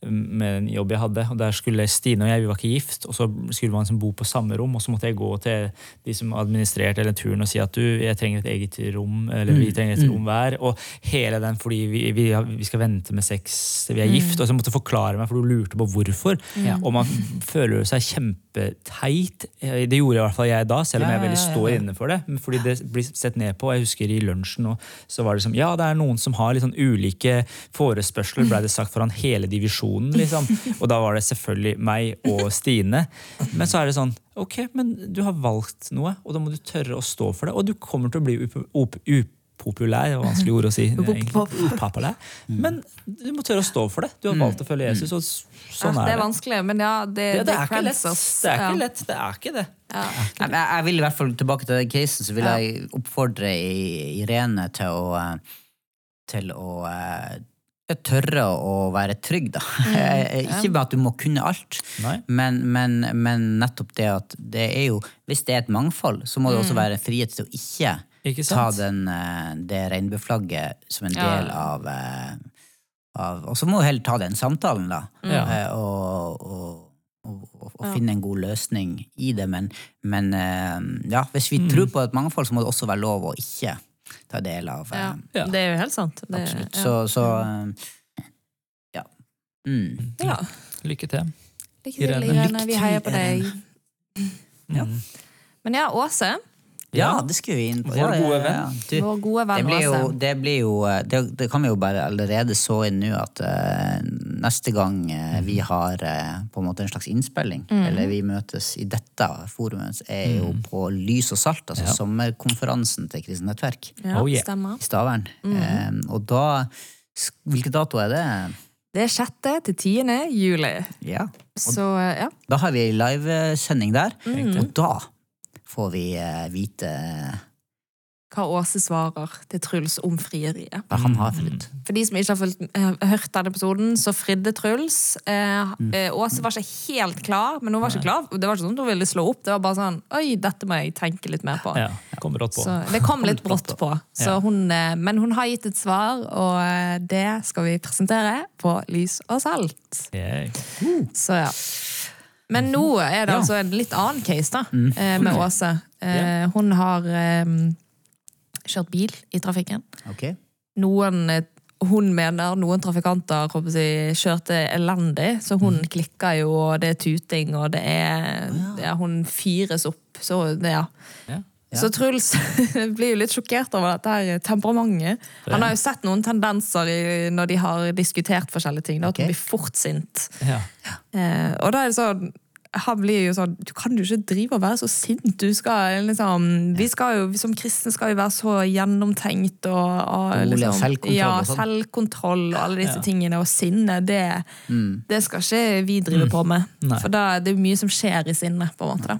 med en jobb jeg hadde. og Der skulle Stine og jeg vi var ikke gift, og så skulle man liksom bo på samme rom. Og så måtte jeg gå til de som administrerte eller turen og si at du, jeg trenger et eget rom. Eller vi trenger et rom hver. Og hele den fordi vi, vi, vi skal vente med sex til vi er gift. Og så måtte jeg forklare meg, for du lurte på hvorfor. Ja. Og man føler seg kjempeteit. Det gjorde i hvert fall jeg da, selv om jeg er veldig ja, står ja. For det. Fordi det blir sett ned på. Jeg husker i lunsjen så var det som, ja, det er noen som har litt sånn ulike forespørsler, ble det sagt foran hele divisjonen. liksom. Og da var det selvfølgelig meg og Stine. Men så er det sånn, ok, men du har valgt noe, og da må du tørre å stå for det. Og du kommer til å bli up- up- upopulær, det var vanskelig ord å si. egentlig. Men du må tørre å stå for det. Du har valgt å følge Jesus, og sånn Ja, det er er vanskelig, men ja, det, det, det er ikke lett. Det er ikke lett. Det er ikke det. Ja. Jeg, jeg vil i hvert fall tilbake til den casen, så vil jeg oppfordre Irene til å eh, til å eh, tørre å være trygg, da. Eh, Ikke bare at du må kunne alt, men, men, men nettopp det at det er jo Hvis det er et mangfold, så må det også være frihet til å Ikke ta sant? den, eh, det regnbueflagget som en del ja. av, eh, av Og så må du heller ta den samtalen, da. Ja. Eh, og, og, og, og, og finne en god løsning i det. Men, men ja, hvis vi Mm. tror på et mangfold, så må det også være lov å ikke ta del av Ja. Ja. Det er jo helt sant. Det, Absolutt. Ja. Så, så ja. Mm. ja. Lykke til. Lykke til, Irene. Irene. Vi heier på deg. Ja. Men ja, Åse. Ja, det skulle vi inn på. Vår gode venn. Du, Vår gode det venn blir jo, det, blir jo eh, det, det kan vi jo bare allerede så inn nå at uh, neste gang uh, vi har uh, på en måte en slags innspilling, Mm. eller vi møtes i dette forumet, er jo på Lys og Salt, altså Ja. sommerkonferansen til Kristent Nettverk Ja, Oh, yeah. i Stavern. Eh, og da Hvilken dato er det? Det er 6. til 10. juli. Ja. Så ja. Da har vi ei livesending der, Mm. og da får vi eh, vite Hva Åse svarer til Truls om frieriet. hva han har fridd. For de som ikke har fulgt, eh, hørt denne episoden, så fridde Truls. Eh, Mm. eh, Åse var ikke helt klar, men hun var ikke klar. Det var ikke sånn at hun ville slå opp. Det var bare sånn Oi, dette må jeg tenke litt mer på. Ja, kom brått på. Så det kom litt brått på. Så hun, eh, men hun har gitt et svar, og eh, det skal vi presentere på Lys og salt. Yeah. Så ja. Men nå er det Ja. altså en litt annen case da, mm. med Åse. Eh, Hun har um, kjørt bil i trafikken. Okay. Noen eh, hun mener noen trafikanter jeg, kjørte elendig, så hun klikker jo, og det er tuting, og det er ja, Hun fyres opp. Så det, ja. Ja. Så Truls blir jo litt sjokkert over dette her temperamentet. Han har jo sett noen tendenser i, når de har diskutert forskjellige ting. Da, at Ok. han blir fort sint. Ja. Eh, og da er det sånn han blir jo sånn Du kan jo ikke drive og være så sint. Du skal liksom Vi skal jo, Som kristne skal vi være så gjennomtenkt og, og liksom, selvkontroll Ja, og sånn. selvkontroll og alle disse tingene. Og sinne, det, Mm. det skal ikke vi drive på med. Nei. For da det er mye som skjer i sinne. på en måte da.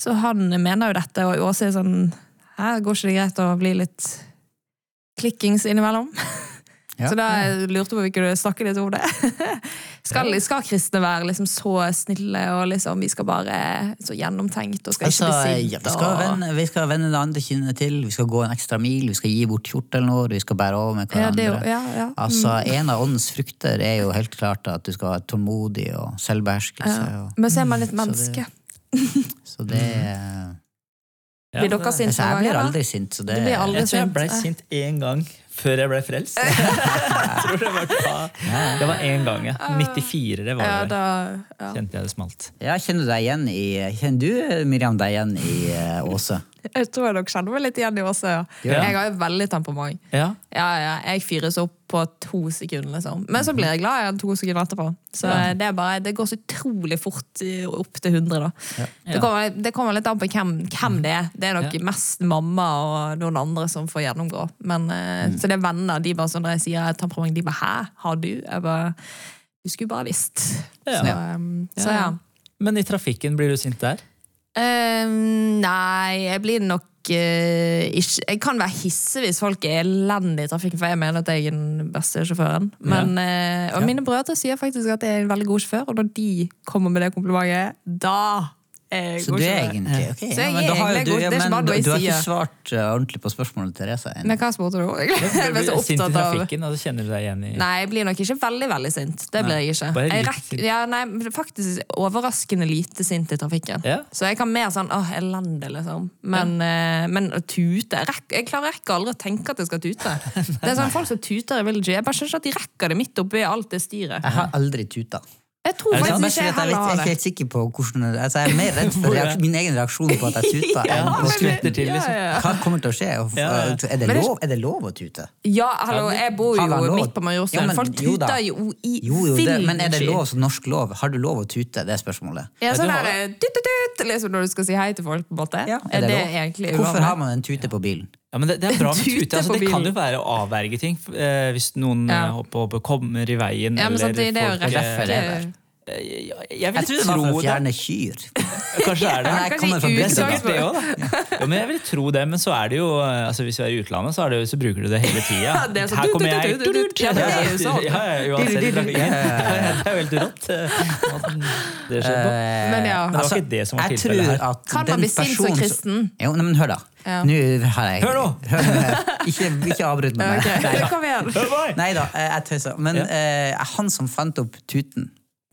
Så han mener jo dette, og Åse er sånn Her går ikke det greit å bli litt klikkings innimellom? Ja. Så da lurte jeg på om vi kunne snakke litt om det. Skal, skal kristne være liksom så snille og liksom, vi skal bare så gjennomtenkt og skal Altså, ikke bli ja, sint? vi, skal og- vende, vi skal vende det andre kinnet til, vi skal gå en ekstra mil, vi skal gi bort kjortelen vår, vi skal bære over med ja, det, er hverandre. jo- ja, mm. Altså, En av åndens frukter er jo helt klart at du skal være tålmodig og selvbeherskelse. ja. Og, Men så er man litt det- menneske. så det Ja, Blir dere det- noen altså, Jeg blir aldri sint, så det, blir aldri Jeg tror jeg ble sint én gang før jeg ble frelst. jeg tror det var, da- det var én gang, ja. 94 det var Ja, det. da, ja. Kjente jeg det smalt. Ja, Kjenner du deg igjen i Kjenner du, Miriam, deg igjen i eh, Åse? Jeg tror jeg dere kjenner meg litt igjen i Åse. Ja. Ja. Jeg har jo veldig temperament. Ja. Ja, ja, jeg fyres opp på to sekunder, liksom. Men så blir jeg glad igjen to sekunder etterpå. Så Ja. det, bare, det går så utrolig fort opp til 100, da. Det, kommer, det kommer litt an på hvem, hvem det er. Det er nok Ja. mest mamma og noen andre som får gjennomgå. Men, mm. Så det er venner. De bare sånn, Når jeg sier temperament, de bare 'hæ, har du?' Jeg bare Du skulle bare visst. Ja. Så, um, så ja. Men i trafikken, blir du sint der? Ehm, nei, jeg blir nok eh, ikke Jeg kan være hisse hvis folk er elendige i trafikken, for jeg mener at jeg er den beste sjåføren. Men, eh, og Ja. mine brødre sier faktisk at jeg er en veldig god sjåfør, og når de kommer med det komplimentet, da jeg Så du er egentlig ok. Ja, men da har du, ja, men du, du har ikke svart uh, ordentlig på spørsmålet til Therese. Men hva spurte du? Jeg ble så sint i opptatt av trafikken, og så kjenner du deg igjen i Nei, jeg blir nok ikke veldig veldig sint. Det blir jeg ikke. Jeg rek... ja, nei, faktisk overraskende lite sint i trafikken. Ja. Så jeg kan mer sånn åh, elendig, liksom. Men, uh, men å tute jeg, jeg klarer rekker aldri å tenke at jeg skal tute. Det er sånn folk som tuter i Village. Jeg bare skjønner ikke at de rekker det midt oppi alt det styret. Jeg har aldri tuta. Jeg tror faktisk ikke jeg heller har det. jeg er ikke helt sikker på hvordan altså Jeg er mer redd for min egen reaksjon på at jeg tuter. Ja, på til, liksom. ja, ja. Hva kommer til å skje? Er, det lov, er det lov å tute? Ja, hallo, jeg bor jo midt på Ja, Majorstuen. men Folk tuter jo i Jo, jo, det, men er det lov som norsk lov? Har du lov å tute? Det er spørsmålet. Ja, sånn der, tut, tut, tut, liksom når du skal si hei til folk, på en måte. Ja, er det, lov? egentlig Hvorfor har man en tute på bilen? Ja, men det, det er bra med Tute. Altså, det kan jo være å avverge ting. eh, hvis noen Ja. eh, hopper kommer i veien. Ja, men eller samtidig, det er jo folk, Eh, Jeg, jeg Jeg tror det var for å fjerne kyr. Kanskje er det. Nei, jeg kanskje Det er det også. Jo, men jeg vil tro det, men så er det jo eh, altså Hvis du er i utlandet, så, er det, så bruker du det hele tida. Ja, Her kommer jeg. Ja, det er jo. Ja, ja, uansett. Det jo helt rått. eh, Det skjer på. Men det var ikke det som var tilfellet her. Kan man bli sint som kristen? Jo, men hør, da. Ja. Nå har jeg Hør nå! Ikke, ikke avbryt meg. Okay. Nei, da. Eh, jeg tøyser. Men Ja. uh, han som fant opp tuten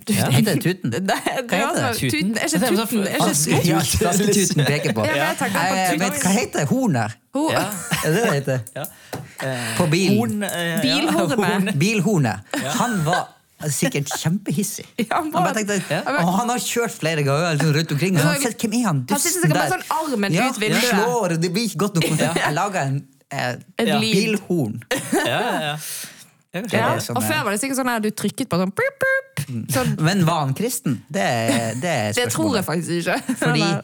Ja. Det tuten? Det, det, Hva er heter altså, det? tuten, er ikke Det er sånn- tuten, er ikke smått. Ja, flasketuten peker på. Ja, men jeg Jeg tuten. vet hva heter hornet? Ho- Ja. Er det det det heter? Ja. På bilen. Horn, eh, Bilhornet. Bilhornet. Han var sikkert kjempehissig. Ja, Han bare- bare tenkte, Ja. og han har kjørt flere ganger liksom, rundt omkring. Og han har sett, hvem er han Han dusten der? Han sånn armen ja, ut vinduet. slår, det blir ikke godt nok. Jeg lager en eh, bilhorn. Ja, ja, ja. Ja. det som Og før var det sikkert sånn at du trykket på sånn prup, prup. Sånn, Men var han kristen? Det, det er Det tror jeg faktisk ikke. Fordi- Eller,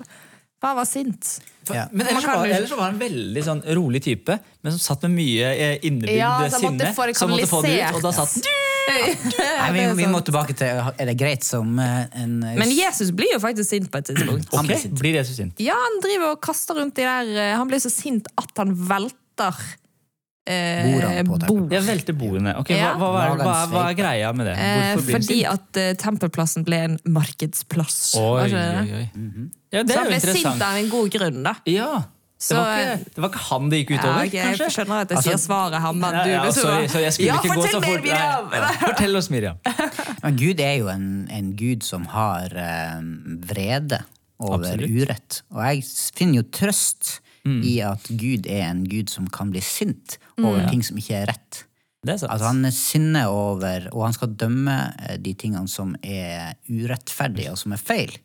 han var sint. Ja. Men ellers, var, ellers var han en veldig sånn rolig type, men som satt med mye eh, innebygd Ja, sinne. få som måtte få det ut, og da satt Nei, vi, vi må tilbake til Er det greit som eh, en Men Jesus blir jo faktisk sint på et tidspunkt. Han blir, sint. blir Jesus sint? Ja, han driver og kaster rundt de der eh, Han blir så sint at han velter eh, Bordene på bord. Jeg velter bordene. Ok, Ja. hva, hva, er, hva, hva er greia med det? Eh, blir fordi at uh, tempelplassen ble en markedsplass. Oi, Var oi, det? oi. Mhm. Ja, det er han ble sint av en god grunn, da. Ja, det Så, var, ikke, det var ikke han det gikk Ja, okay, ok, jeg kanskje? skjønner at jeg Altså- sier svaret han, men du ja, ja, sorry, sorry, jeg skulle Ja, ikke gå så fort. Miriam! Nei, ja. Fortell oss, Miriam. Men Gud er jo en, en gud som har eh, vrede over Absolutt. urett. Og jeg finner jo trøst i at Gud er en gud som kan bli sint over ting som ikke er rett. Det er. Altså Han er sinne over, og han skal dømme eh, de tingene som er urettferdige og som er feil.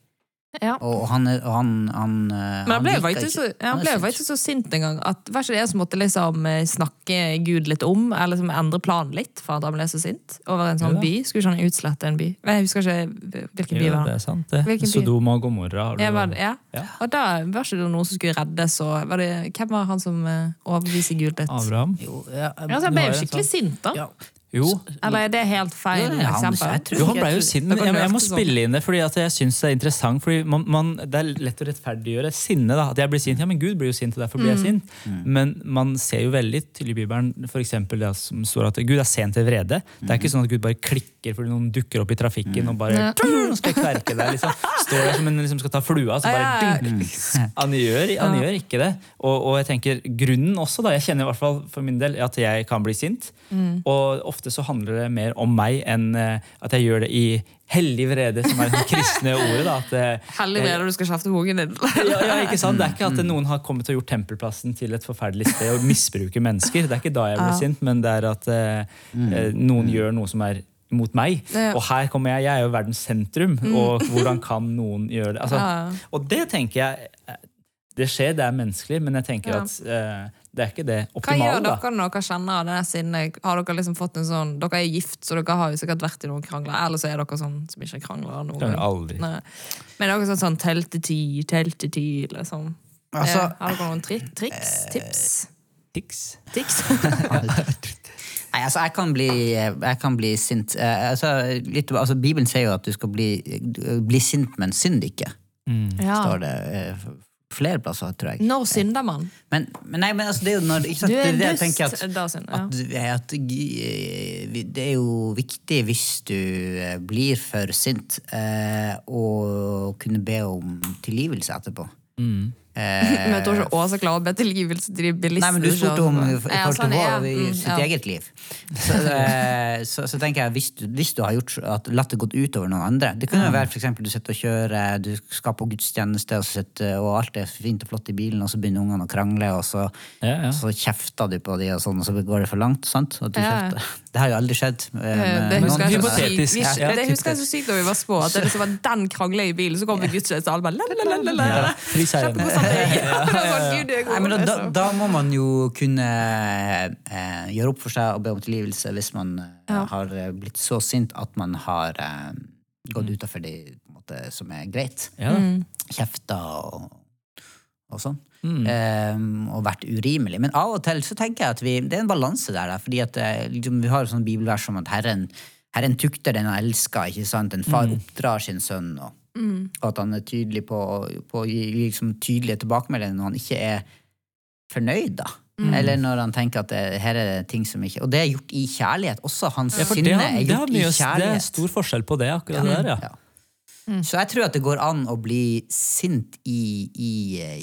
Ja. Og han, han, han eh, Men han ble jo faktisk ikke- så sint en gang at var ikke det jeg som måtte liksom eh, snakke Gud litt om, eller liksom endre planen litt for at han ble så sint over en sånn ja, by? Skulle ikke han utslette en by? Jeg husker ikke hvilken by var han. det. er sant, det. Hvilken? Sodoma og Gomorra. har du- Ja, var ja. Ja. Og da var ikke det noen som skulle reddes, og var det, hvem var han som uh, overbeviser Gud litt? Abraham. Jo, ja, Ja, så han ble jo skikkelig skikkelig sint, da. Jo, Eller er det helt feil ja, ja, han, eksempel? jeg Jo, han ble jo sint, men jeg, jeg må sånn. spille inn det, fordi at jeg syns det er interessant. Fordi man, man, Det er lett å rettferdiggjøre sinne. da, At jeg blir sint, ja, men Gud blir jo sint, og derfor blir jeg sint. Men man ser jo veldig tydelig i Bibelen for det som står at Gud er sent til vrede. Det er ikke sånn at Gud bare klikker fordi noen dukker opp i trafikken og bare «Nå skal jeg kverke deg. liksom. Står der som en liksom skal ta flua, så bare. Han gjør, han gjør ikke det. Og, og jeg tenker grunnen også, da, jeg kjenner i hvert fall for min del at jeg kan bli sint. og Og ofte så handler det mer om meg enn eh, at jeg gjør det i hellig vrede, som er det kristne ordet. da, at eh, Hellig vrede du skal kjefte på ungen din. ja, ja, ikke sant? Det er ikke at noen har kommet og gjort tempelplassen til et forferdelig sted og misbruker mennesker. Det er ikke da jeg blir Ja. sint, men det er at eh, eh, noen gjør noe som er mot meg. Ja. Og her kommer jeg, jeg er jo verdens sentrum, og hvordan kan noen gjøre det? Altså, Ja. Og det tenker jeg Det skjer, det er menneskelig, men jeg tenker Ja. at eh, det er ikke det optimale. Hva gjør da. dere når dere kjenner av denne sinnet? Har dere liksom fått en sånn Dere er gift, så dere har jo sikkert vært i noen krangler. Eller så er dere sånn som ikke krangler noen Krangler aldri. Nei. Men er dere sånn, sånn teltetid, teltetid, liksom? Altså, Eh, har dere noen tri triks? Tips? Tics. Tics? Nei, altså, jeg kan bli, jeg kan bli sint. Eh, altså, litt, altså, Bibelen sier jo at du skal bli, bli sint, men synd ikke. ja. Står det eh, flere plasser, tror jeg. Når synder man? Men, men, nei, men altså, det er jo når ikke sant, Du er det jeg dust. at, Da synder ja. at, at eh, Det er jo viktig hvis du eh, blir for sint, eh, å kunne be om tilgivelse etterpå. Mm. Eh, Men jeg tror ikke klar klarer å be tilgivelse til de bilistene. Nei, men du spurte om i forhold Ja, til sånn, ja. vår, i Mm, sitt ja. eget liv. Så, eh, så, så tenker jeg, hvis du, hvis du har gjort, at, latt det gått utover noen andre Det kunne jo være for eksempel, du sitter og kjører, du skal på gudstjeneste, og, sitter, og alt er fint og flott i bilen, og så begynner ungene å krangle, og så, Ja, ja. så kjefter du på de, og sånn, og så går det for langt. sant? At du Ja. kjefter. Det har jo aldri skjedd. eh, Eh, med Det noen. husker, jeg så sykt, vi, Ja, det husker jeg så sykt da vi var små. At det var den krangla i bilen, så kom vi gudstjeneste, og alle bare det det da, må man jo kunne eh, gjøre opp for seg og be om tilgivelse hvis man Ja. har blitt så sint at man har eh, gått utafor det som er greit. Ja. Mm. Kjefta og, og sånn. Mm. Eh, og vært urimelig. Men av og til så tenker jeg at vi, det er en balanse der. da, fordi at eh, liksom, Vi har sånn bibelvers om at Herren, herren tukter den han elsker. ikke sant? En far oppdrar sin sønn. og og at han er tydelig på, på å gi liksom, tydelige tilbakemeldinger når han ikke er fornøyd. da. Eller når han tenker at det, her er det ting som ikke Og det er gjort i kjærlighet. Også hans Ja, sinne har, er det, har gjort i s- det er stor forskjell på det, akkurat det der, ja. Ja. Så jeg tror at det går an å bli sint i, i,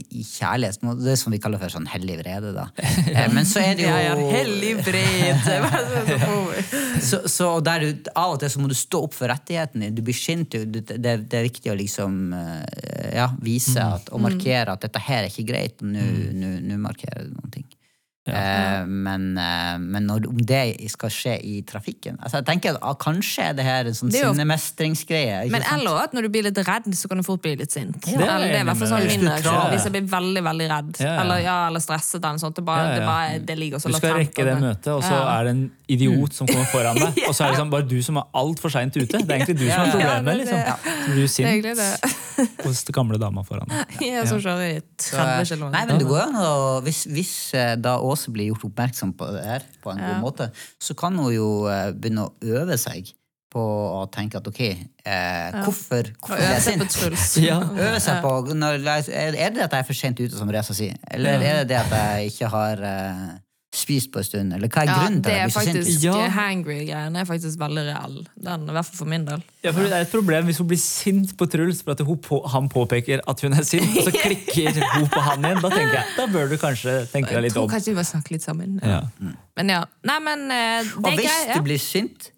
i kjærlighet. Det Det som vi kaller for sånn hellig vrede. da. Eh, Men så er det jo Ja, ja, hellig vrede. så, så der Av og til så må du stå opp for rettighetene. Du blir sint. Det, det, er viktig å liksom eh, ja, vise at, og markere at dette her er ikke greit. og nå markerer du noen ting. Eh, men, eh, men når, om det skal skje i trafikken altså jeg tenker at ah, Kanskje er det her en sånn sinnemestringsgreie. Men sant? eller at når du blir litt redd, så kan du fort bli litt sint. Ja, det er det er hvert fall sånn min reaksjon. Ja, ja. Hvis jeg blir veldig veldig redd, Ja, ja. eller, ja, eller stresset, eller sånt, det, bare, Ja, ja. Det, bare, det ligger så Du skal rekke det møtet, og så Ja. er det en idiot som kommer foran deg. Og så er det liksom bare du som er altfor seint ute. Det er egentlig du som er Ja, problemet. det- liksom. Så blir du sint. Hos den gamle dama foran deg. kjører i Så, 30 km. Nei, men det går jo an å Hvis, hvis eh, da Åse blir gjort oppmerksom på det her på en Ja. god måte, så kan hun jo eh, begynne å øve seg på å tenke at ok, eh, hvorfor, hvorfor er Øve jeg på sint? Ja. Øve seg på når, Er det at jeg er for sent ute, som racer sier? Eller er det det at jeg ikke har eh, spist på en stund? Eller hva er Ja, grunnen til det at er faktisk Ja. Hangry-greiene er faktisk veldig reell. Den, I hvert fall for min del. Ja, for Det er et problem hvis hun blir sint på Truls for at hun på, han påpeker at hun er sint, og så klikker hun på han igjen. Da tenker jeg, da bør du kanskje tenke deg litt om. Jeg tror kanskje vi må snakke litt sammen. Ja. Men ja. Nei, men eh, det Og er hvis greit. du blir sint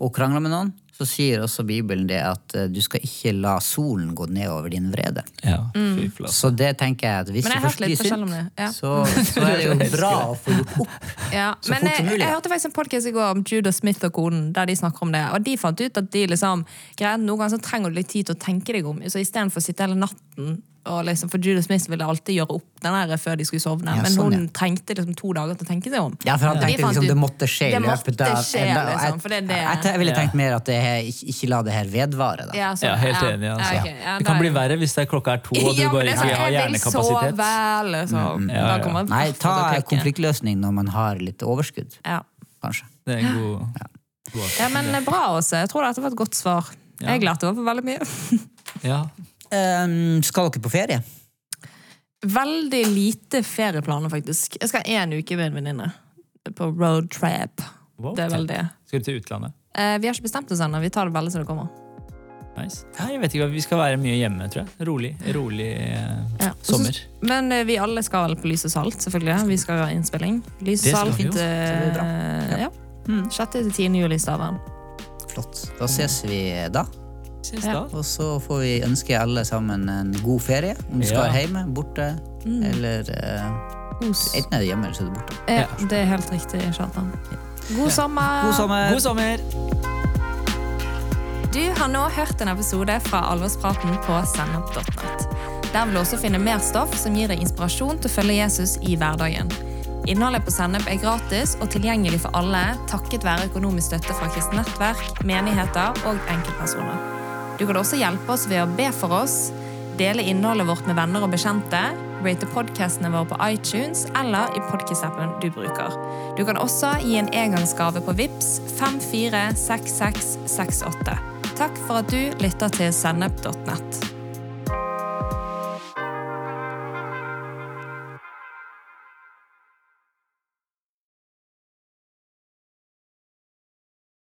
og krangler med noen, så sier også Bibelen det at eh, du skal ikke la solen gå ned over din vrede. Ja, mm. Så det tenker jeg at hvis jeg du først blir sint, ja. så, så er det jo bra å få gjort opp. Ja, Så men fort som mulig, jeg jeg hørte faktisk en podcast i går om Judah Smith og konen, der de snakker om det. Og de fant ut at de liksom, greit, noen ganger så trenger du litt tid til å tenke deg om. Så istedenfor å sitte hele natten og liksom, For Judas Smith ville alltid gjøre opp den der før de skulle sovne. Ja, men sånn, hun ja. trengte liksom to dager til å tenke seg om. Ja, for han tenkte ja. liksom det måtte skje i løpet av liksom, det det- Jeg, jeg ville tenkt mer at det ikke, ikke la det her vedvare. Da. Ja, sånn, Ja, helt ja. enig. Altså. Ja, ok, ja, det kan bli verre hvis det er klokka er to og du ja, bare ikke har jeg vil hjernekapasitet. sove, liksom. Ja, Da ja. Nei, ta konfliktløsning når man har litt overskudd, Ja. kanskje. Det er en god, god ja, men bra, Åse. Jeg tror dette var et godt svar. Ja. Jeg lærte i hvert fall veldig mye. Ja. Ehm, skal dere på ferie? Veldig lite ferieplaner, faktisk. Jeg skal én uke med en venninne. På roadtrap. Wow. Det er vel det. Skal du til utlandet? Uh, vi har ikke bestemt oss ennå. Vi tar det veldig som det kommer. Nice. Nei, jeg vet ikke, Vi skal være mye hjemme, tror jeg. Rolig, rolig eh, Ja. sommer. Men eh, vi alle skal på Lys og Salt, selvfølgelig. Vi skal ha innspilling. Lys og Salt fint, eh, Det ja. Mm, 6. til 10. juli i Stavern. Flott. Da ses vi da. Ja. da. Og så får vi ønske alle sammen en god ferie. Om du skal Ja. hjemme, borte, Mm. eller uh, Enten er det hjemme, eller så er det borte. Ja, det er helt riktig, Kjartan. God sommer! God sommer! God sommer! Du har nå hørt en episode fra Alvorspraten på sennep.net. Der vil du også finne mer stoff som gir deg inspirasjon til å følge Jesus i hverdagen. Innholdet på Sennep er gratis og tilgjengelig for alle takket være økonomisk støtte fra kristent nettverk, menigheter og enkeltpersoner. Du kan også hjelpe oss ved å be for oss, dele innholdet vårt med venner og bekjente, rate podcastene våre på iTunes eller i podcast-appen du bruker. Du kan også gi en engangsgave på VIPS 546668. Takk for at du lytter til sennep.nett.